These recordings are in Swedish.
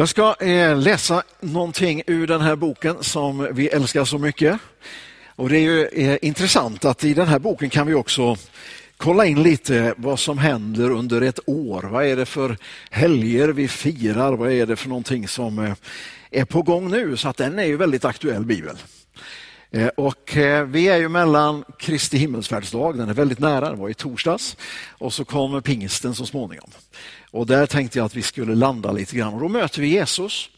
Jag ska eh, läsa någonting ur den här boken som vi älskar så mycket. Och Det är ju eh, intressant att i den här boken kan vi också kolla in lite vad som händer under ett år. Vad är det för helger vi firar? Vad är det för någonting som eh, är på gång nu? Så att den är ju väldigt aktuell, Bibeln. Och vi är ju mellan Kristi himmelsfärdsdag, den är väldigt nära, den var i torsdags, och så kommer pingsten så småningom. Och där tänkte jag att vi skulle landa lite grann och då möter vi Jesus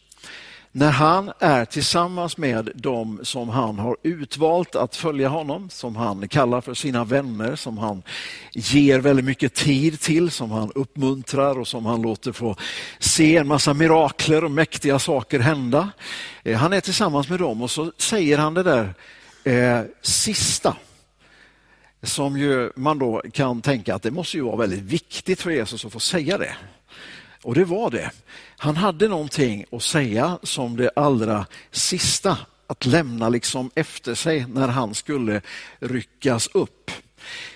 när han är tillsammans med dem som han har utvalt att följa honom, som han kallar för sina vänner, som han ger väldigt mycket tid till, som han uppmuntrar och som han låter få se en massa mirakler och mäktiga saker hända. Eh, han är tillsammans med dem och så säger han det där eh, sista som ju man då kan tänka att det måste ju vara väldigt viktigt för Jesus att få säga det. Och det var det. Han hade någonting att säga som det allra sista att lämna liksom efter sig när han skulle ryckas upp.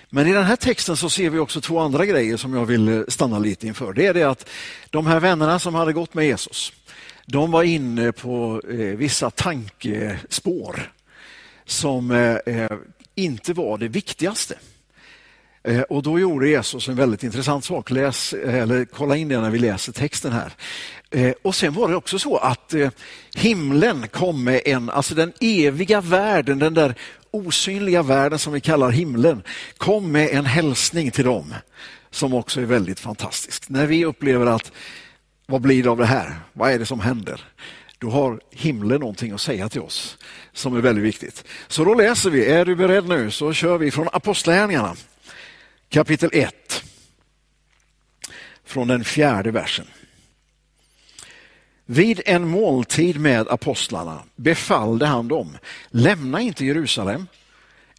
Men i den här texten så ser vi också två andra grejer som jag vill stanna lite inför. Det är det att de här vännerna som hade gått med Jesus, de var inne på eh, vissa tankespår som eh, eh, inte var det viktigaste. Eh, och då gjorde Jesus en väldigt intressant sak. Läs, eh, eller kolla in det när vi läser texten här. Eh, och sen var det också så att himlen kom med en, alltså den eviga världen, den där osynliga världen som vi kallar himlen, kom med en hälsning till dem som också är väldigt fantastisk. När vi upplever att vad blir det av det här? Vad är det som händer? Då har himlen någonting att säga till oss som är väldigt viktigt. Så då läser vi, är du beredd nu så kör vi från Apostlagärningarna kapitel 1 från den fjärde versen. Vid en måltid med apostlarna befallde han dem, lämna inte Jerusalem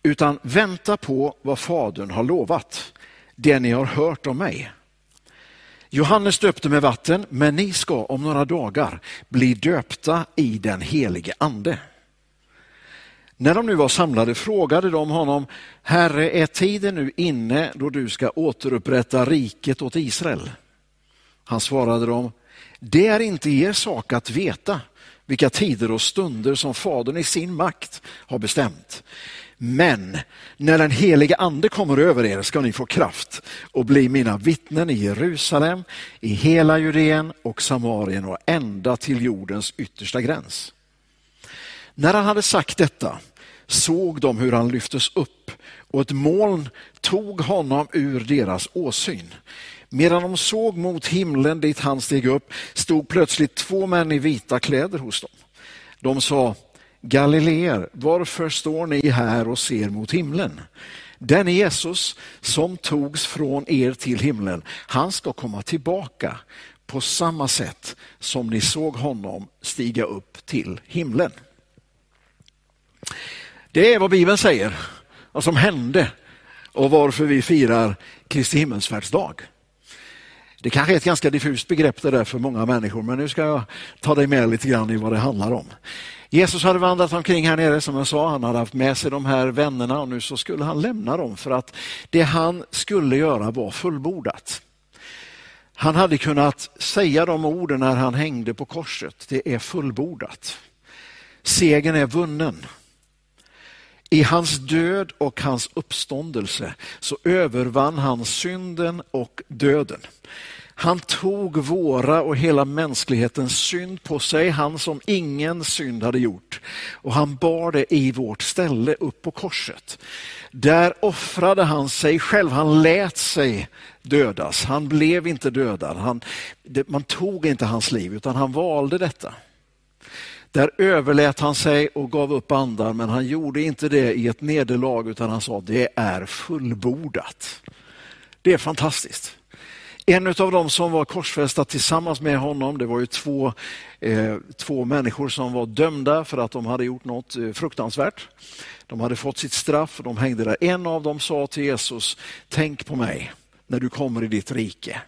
utan vänta på vad Fadern har lovat, det ni har hört om mig. Johannes döpte med vatten, men ni ska om några dagar bli döpta i den helige ande. När de nu var samlade frågade de honom, Herre, är tiden nu inne då du ska återupprätta riket åt Israel? Han svarade dem, det är inte er sak att veta vilka tider och stunder som Fadern i sin makt har bestämt. Men när den helige ande kommer över er ska ni få kraft och bli mina vittnen i Jerusalem, i hela Judeen och Samarien och ända till jordens yttersta gräns. När han hade sagt detta såg de hur han lyftes upp och ett moln tog honom ur deras åsyn. Medan de såg mot himlen dit han steg upp stod plötsligt två män i vita kläder hos dem. De sa Galileer, varför står ni här och ser mot himlen? Den Jesus som togs från er till himlen, han ska komma tillbaka på samma sätt som ni såg honom stiga upp till himlen. Det är vad Bibeln säger, vad som hände och varför vi firar Kristi himmelsfärdsdag. Det kanske är ett ganska diffust begrepp det där för många människor, men nu ska jag ta dig med lite grann i vad det handlar om. Jesus hade vandrat omkring här nere som jag sa, han hade haft med sig de här vännerna och nu så skulle han lämna dem för att det han skulle göra var fullbordat. Han hade kunnat säga de orden när han hängde på korset, det är fullbordat. Segern är vunnen. I hans död och hans uppståndelse så övervann han synden och döden. Han tog våra och hela mänsklighetens synd på sig, han som ingen synd hade gjort. Och han bar det i vårt ställe upp på korset. Där offrade han sig själv, han lät sig dödas. Han blev inte dödad, han, man tog inte hans liv utan han valde detta. Där överlät han sig och gav upp andan, men han gjorde inte det i ett nederlag utan han sa det är fullbordat. Det är fantastiskt. En av dem som var korsfästa tillsammans med honom, det var ju två, eh, två människor som var dömda för att de hade gjort något eh, fruktansvärt. De hade fått sitt straff och de hängde där. En av dem sa till Jesus, tänk på mig när du kommer i ditt rike.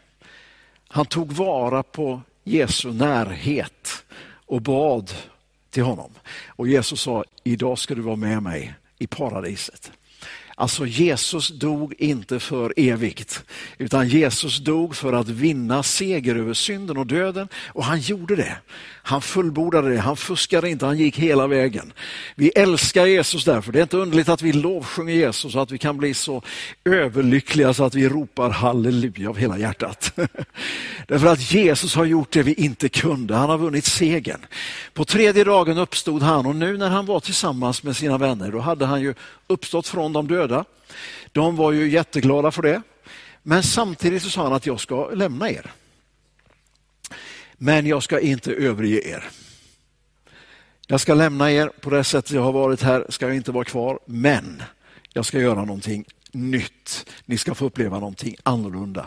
Han tog vara på Jesu närhet och bad till honom. Och Jesus sa, idag ska du vara med mig i paradiset. Alltså Jesus dog inte för evigt, utan Jesus dog för att vinna seger över synden och döden och han gjorde det. Han fullbordade det, han fuskade inte, han gick hela vägen. Vi älskar Jesus därför. Det är inte underligt att vi lovsjunger Jesus och att vi kan bli så överlyckliga så att vi ropar halleluja av hela hjärtat. därför att Jesus har gjort det vi inte kunde, han har vunnit segern. På tredje dagen uppstod han och nu när han var tillsammans med sina vänner, då hade han ju uppstått från de döda. De var ju jätteglada för det. Men samtidigt så sa han att jag ska lämna er. Men jag ska inte överge er. Jag ska lämna er på det sättet jag har varit här, ska jag inte vara kvar, men jag ska göra någonting nytt. Ni ska få uppleva någonting annorlunda.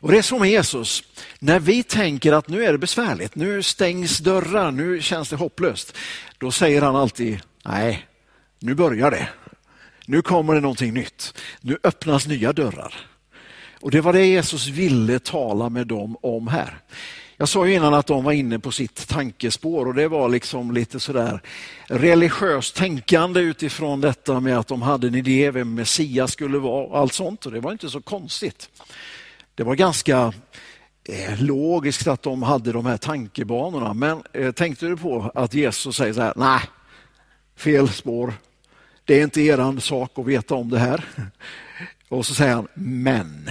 Och Det är så med Jesus. När vi tänker att nu är det besvärligt, nu stängs dörrar, nu känns det hopplöst. Då säger han alltid, nej, nu börjar det. Nu kommer det någonting nytt. Nu öppnas nya dörrar. Och Det var det Jesus ville tala med dem om här. Jag sa ju innan att de var inne på sitt tankespår och det var liksom lite sådär religiöst tänkande utifrån detta med att de hade en idé vem Messias skulle vara och allt sånt och det var inte så konstigt. Det var ganska eh, logiskt att de hade de här tankebanorna men eh, tänkte du på att Jesus säger så här, nej, fel spår. Det är inte er sak att veta om det här. Och så säger han, men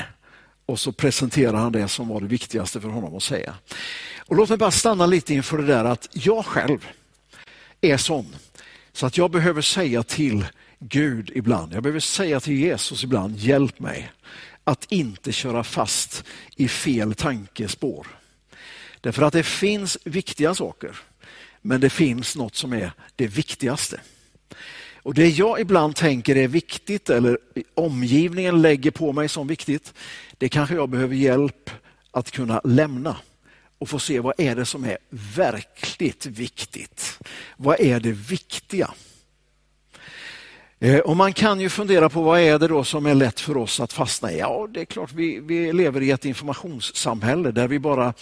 och så presenterar han det som var det viktigaste för honom att säga. Och Låt mig bara stanna lite inför det där att jag själv är sån så att jag behöver säga till Gud ibland, jag behöver säga till Jesus ibland, hjälp mig att inte köra fast i fel tankespår. Därför att det finns viktiga saker, men det finns något som är det viktigaste. Och Det jag ibland tänker är viktigt eller omgivningen lägger på mig som viktigt, det kanske jag behöver hjälp att kunna lämna och få se vad är det som är verkligt viktigt. Vad är det viktiga? Eh, och Man kan ju fundera på vad är det då som är lätt för oss att fastna i? Ja, det är klart vi, vi lever i ett informationssamhälle där vi bara,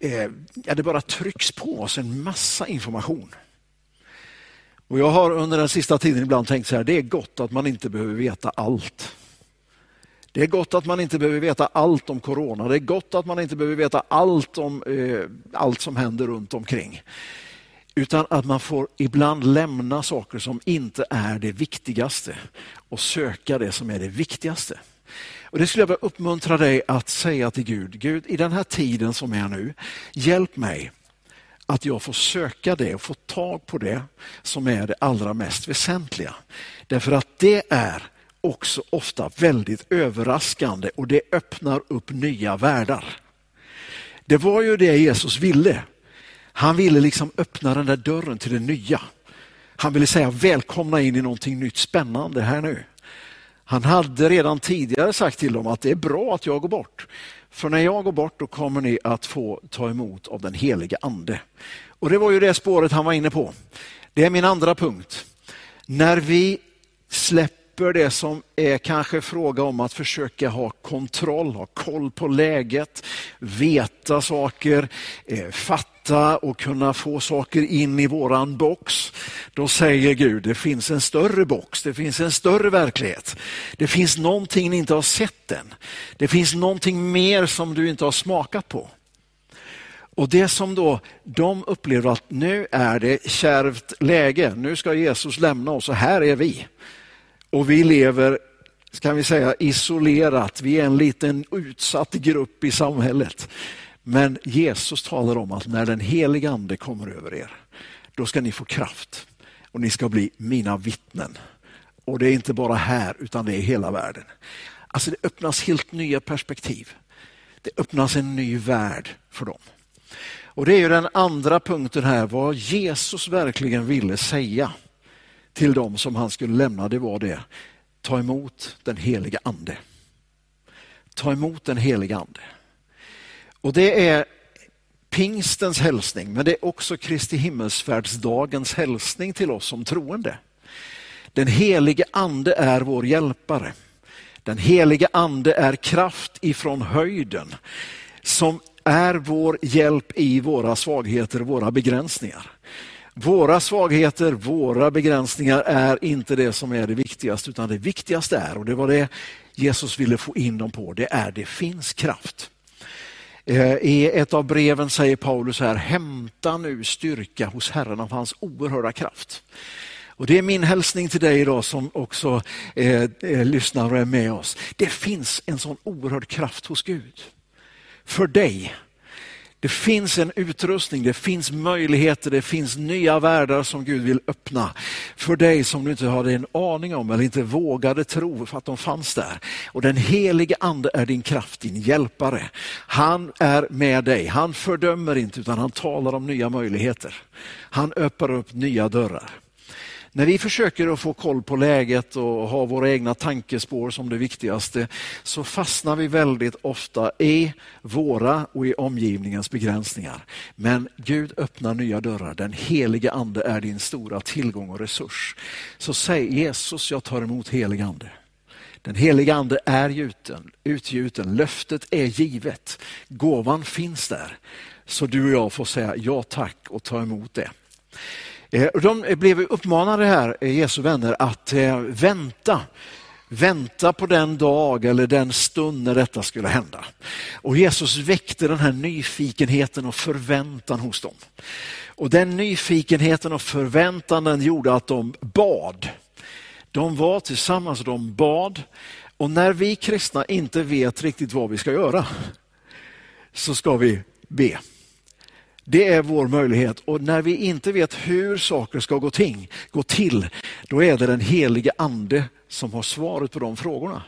eh, ja, det bara trycks på oss en massa information. Och Jag har under den sista tiden ibland tänkt så här, det är gott att man inte behöver veta allt. Det är gott att man inte behöver veta allt om corona. Det är gott att man inte behöver veta allt om eh, allt som händer runt omkring. Utan att man får ibland lämna saker som inte är det viktigaste och söka det som är det viktigaste. Och Det skulle jag vilja uppmuntra dig att säga till Gud. Gud, i den här tiden som är nu, hjälp mig att jag får söka det och få tag på det som är det allra mest väsentliga. Därför att det är också ofta väldigt överraskande och det öppnar upp nya världar. Det var ju det Jesus ville. Han ville liksom öppna den där dörren till det nya. Han ville säga välkomna in i någonting nytt spännande här nu. Han hade redan tidigare sagt till dem att det är bra att jag går bort. För när jag går bort då kommer ni att få ta emot av den helige ande. Och Det var ju det spåret han var inne på. Det är min andra punkt. När vi släpper slipper det som är kanske fråga om att försöka ha kontroll, ha koll på läget, veta saker, eh, fatta och kunna få saker in i våran box. Då säger Gud, det finns en större box, det finns en större verklighet. Det finns någonting ni inte har sett än. Det finns någonting mer som du inte har smakat på. Och det som då de upplever att nu är det kärvt läge, nu ska Jesus lämna oss och här är vi. Och vi lever, kan vi säga, isolerat. Vi är en liten utsatt grupp i samhället. Men Jesus talar om att när den heliga ande kommer över er, då ska ni få kraft och ni ska bli mina vittnen. Och det är inte bara här utan det är hela världen. Alltså det öppnas helt nya perspektiv. Det öppnas en ny värld för dem. Och Det är ju den andra punkten här, vad Jesus verkligen ville säga till dem som han skulle lämna, det var det. Ta emot den heliga ande. Ta emot den heliga ande. Och det är pingstens hälsning, men det är också Kristi himmelsfärdsdagens hälsning till oss som troende. Den helige ande är vår hjälpare. Den helige ande är kraft ifrån höjden som är vår hjälp i våra svagheter och våra begränsningar. Våra svagheter, våra begränsningar är inte det som är det viktigaste, utan det viktigaste är, och det var det Jesus ville få in dem på, det är det finns kraft. Eh, I ett av breven säger Paulus här, hämta nu styrka hos Herren av hans oerhörda kraft. Och Det är min hälsning till dig idag som också eh, eh, lyssnar och är med oss. Det finns en sån oerhörd kraft hos Gud. För dig det finns en utrustning, det finns möjligheter, det finns nya världar som Gud vill öppna för dig som du inte hade en aning om eller inte vågade tro för att de fanns där. Och den helige ande är din kraft, din hjälpare. Han är med dig, han fördömer inte utan han talar om nya möjligheter. Han öppnar upp nya dörrar. När vi försöker att få koll på läget och ha våra egna tankespår som det viktigaste så fastnar vi väldigt ofta i våra och i omgivningens begränsningar. Men Gud öppnar nya dörrar. Den helige ande är din stora tillgång och resurs. Så säg Jesus, jag tar emot helig ande. Den heliga ande är gjuten, utgjuten, löftet är givet, gåvan finns där. Så du och jag får säga ja tack och ta emot det. Eh, de blev uppmanade här, eh, Jesu vänner, att eh, vänta. Vänta på den dag eller den stund när detta skulle hända. Och Jesus väckte den här nyfikenheten och förväntan hos dem. Och den nyfikenheten och förväntan den gjorde att de bad. De var tillsammans och de bad. Och när vi kristna inte vet riktigt vad vi ska göra så ska vi be. Det är vår möjlighet och när vi inte vet hur saker ska gå, ting, gå till, då är det den helige ande som har svaret på de frågorna.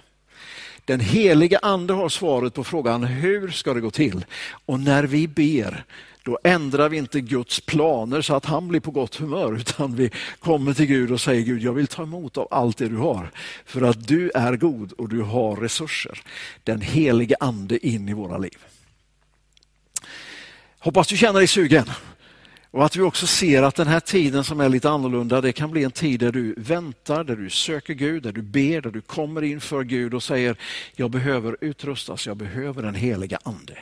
Den helige ande har svaret på frågan hur ska det gå till? Och när vi ber, då ändrar vi inte Guds planer så att han blir på gott humör, utan vi kommer till Gud och säger Gud, jag vill ta emot av allt det du har. För att du är god och du har resurser. Den helige ande in i våra liv. Hoppas du känner dig sugen. Och att vi också ser att den här tiden som är lite annorlunda, det kan bli en tid där du väntar, där du söker Gud, där du ber, där du kommer inför Gud och säger, jag behöver utrustas, jag behöver den heliga ande.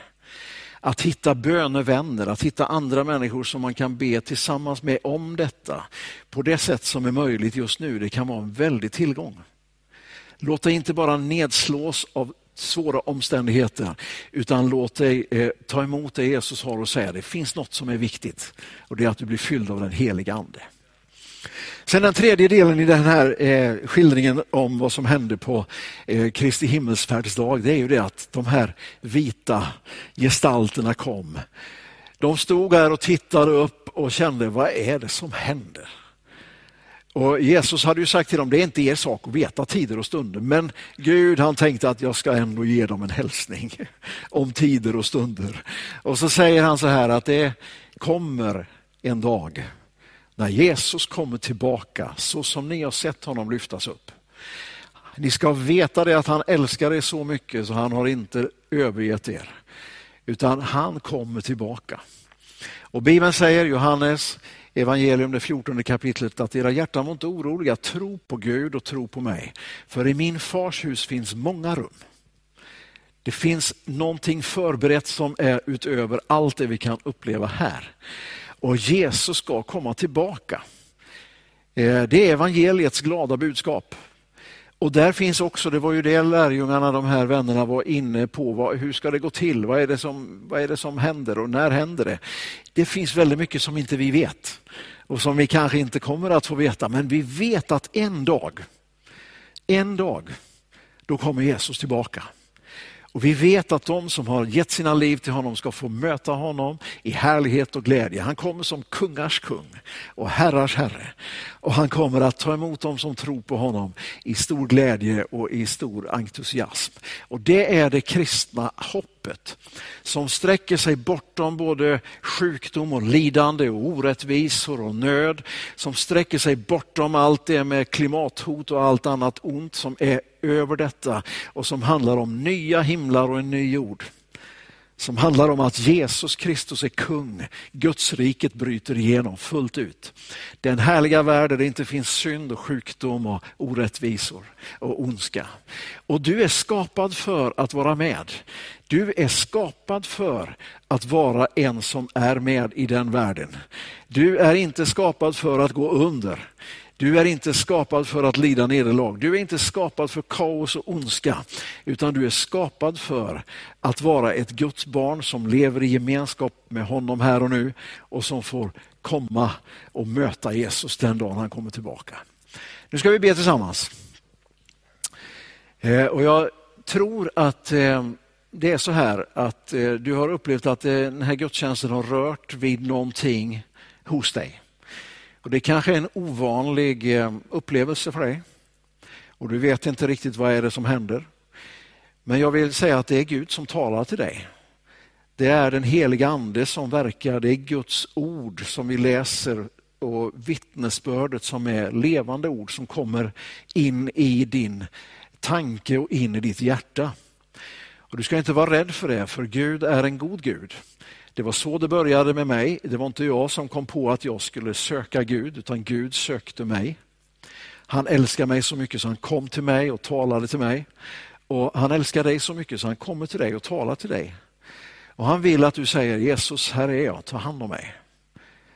Att hitta bönevänner, att hitta andra människor som man kan be tillsammans med om detta på det sätt som är möjligt just nu, det kan vara en väldig tillgång. Låt dig inte bara nedslås av svåra omständigheter, utan låt dig eh, ta emot det Jesus har att säga det finns något som är viktigt och det är att du blir fylld av den heliga Ande. Sen den tredje delen i den här eh, skildringen om vad som hände på eh, Kristi himmelsfärdsdag, det är ju det att de här vita gestalterna kom. De stod här och tittade upp och kände, vad är det som händer? Och Jesus hade ju sagt till dem, det är inte er sak att veta tider och stunder, men Gud han tänkte att jag ska ändå ge dem en hälsning om tider och stunder. Och så säger han så här att det kommer en dag när Jesus kommer tillbaka så som ni har sett honom lyftas upp. Ni ska veta det att han älskar er så mycket så han har inte övergett er, utan han kommer tillbaka. Och Bibeln säger, Johannes evangelium, det 14 kapitlet, att era hjärtan var inte oroliga. Tro på Gud och tro på mig. För i min fars hus finns många rum. Det finns någonting förberett som är utöver allt det vi kan uppleva här. Och Jesus ska komma tillbaka. Eh, det är evangeliets glada budskap. Och där finns också, det var ju det lärjungarna, de här vännerna var inne på, vad, hur ska det gå till? Vad är det, som, vad är det som händer och när händer det? Det finns väldigt mycket som inte vi vet och som vi kanske inte kommer att få veta, men vi vet att en dag, en dag, då kommer Jesus tillbaka. Och Vi vet att de som har gett sina liv till honom ska få möta honom i härlighet och glädje. Han kommer som kungars kung och herrars herre. Och han kommer att ta emot dem som tror på honom i stor glädje och i stor entusiasm. Och Det är det kristna hoppet som sträcker sig bortom både sjukdom och lidande och orättvisor och nöd. Som sträcker sig bortom allt det med klimathot och allt annat ont som är över detta och som handlar om nya himlar och en ny jord som handlar om att Jesus Kristus är kung. Guds riket bryter igenom fullt ut. Den härliga värld där det inte finns synd och sjukdom och orättvisor och ondska. Och du är skapad för att vara med. Du är skapad för att vara en som är med i den världen. Du är inte skapad för att gå under. Du är inte skapad för att lida nederlag. Du är inte skapad för kaos och ondska. Utan du är skapad för att vara ett Guds barn som lever i gemenskap med honom här och nu och som får komma och möta Jesus den dagen han kommer tillbaka. Nu ska vi be tillsammans. Eh, och Jag tror att eh, det är så här att eh, du har upplevt att den här gudstjänsten har rört vid någonting hos dig. Och Det kanske är en ovanlig eh, upplevelse för dig. Och du vet inte riktigt vad är det som händer. Men jag vill säga att det är Gud som talar till dig. Det är den heliga ande som verkar, det är Guds ord som vi läser och vittnesbördet som är levande ord som kommer in i din tanke och in i ditt hjärta. Och Du ska inte vara rädd för det, för Gud är en god Gud. Det var så det började med mig. Det var inte jag som kom på att jag skulle söka Gud, utan Gud sökte mig. Han älskar mig så mycket så han kom till mig och talade till mig. Och Han älskar dig så mycket så han kommer till dig och talar till dig. Och Han vill att du säger Jesus, här är jag, ta hand om mig.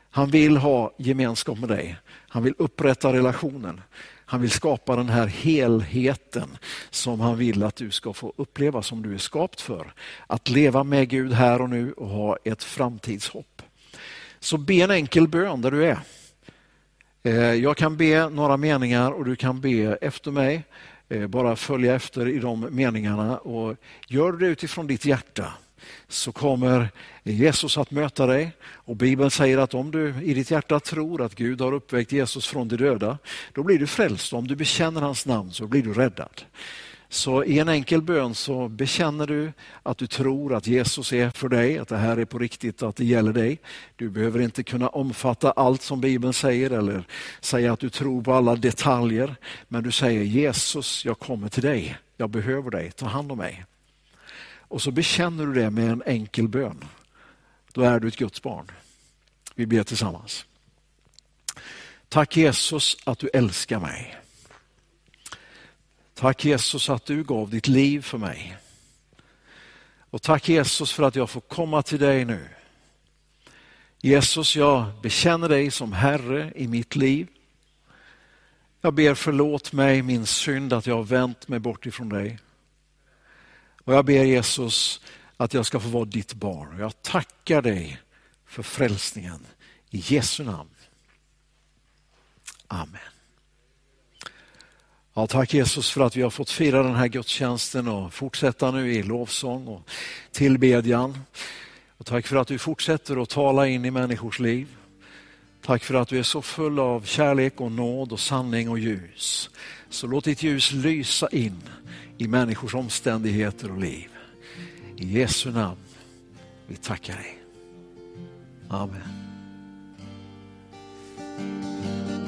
Han vill ha gemenskap med dig. Han vill upprätta relationen. Han vill skapa den här helheten som han vill att du ska få uppleva som du är skapt för. Att leva med Gud här och nu och ha ett framtidshopp. Så be en enkel bön där du är. Eh, jag kan be några meningar och du kan be efter mig. Eh, bara följa efter i de meningarna och gör det utifrån ditt hjärta så kommer Jesus att möta dig. Och Bibeln säger att om du i ditt hjärta tror att Gud har uppväckt Jesus från de döda, då blir du frälst. Om du bekänner hans namn så blir du räddad. Så i en enkel bön så bekänner du att du tror att Jesus är för dig, att det här är på riktigt och att det gäller dig. Du behöver inte kunna omfatta allt som Bibeln säger eller säga att du tror på alla detaljer. Men du säger Jesus, jag kommer till dig. Jag behöver dig, ta hand om mig. Och så bekänner du det med en enkel bön. Då är du ett Guds barn. Vi ber tillsammans. Tack Jesus att du älskar mig. Tack Jesus att du gav ditt liv för mig. Och tack Jesus för att jag får komma till dig nu. Jesus, jag bekänner dig som Herre i mitt liv. Jag ber förlåt mig min synd att jag har vänt mig bort ifrån dig. Och jag ber Jesus att jag ska få vara ditt barn. Och jag tackar dig för frälsningen. I Jesu namn. Amen. Ja, tack Jesus för att vi har fått fira den här gudstjänsten och fortsätta nu i lovsång och tillbedjan. Och tack för att du fortsätter att tala in i människors liv. Tack för att du är så full av kärlek och nåd och sanning och ljus. Så låt ditt ljus lysa in i människors omständigheter och liv. I Jesu namn, vi tackar dig. Amen.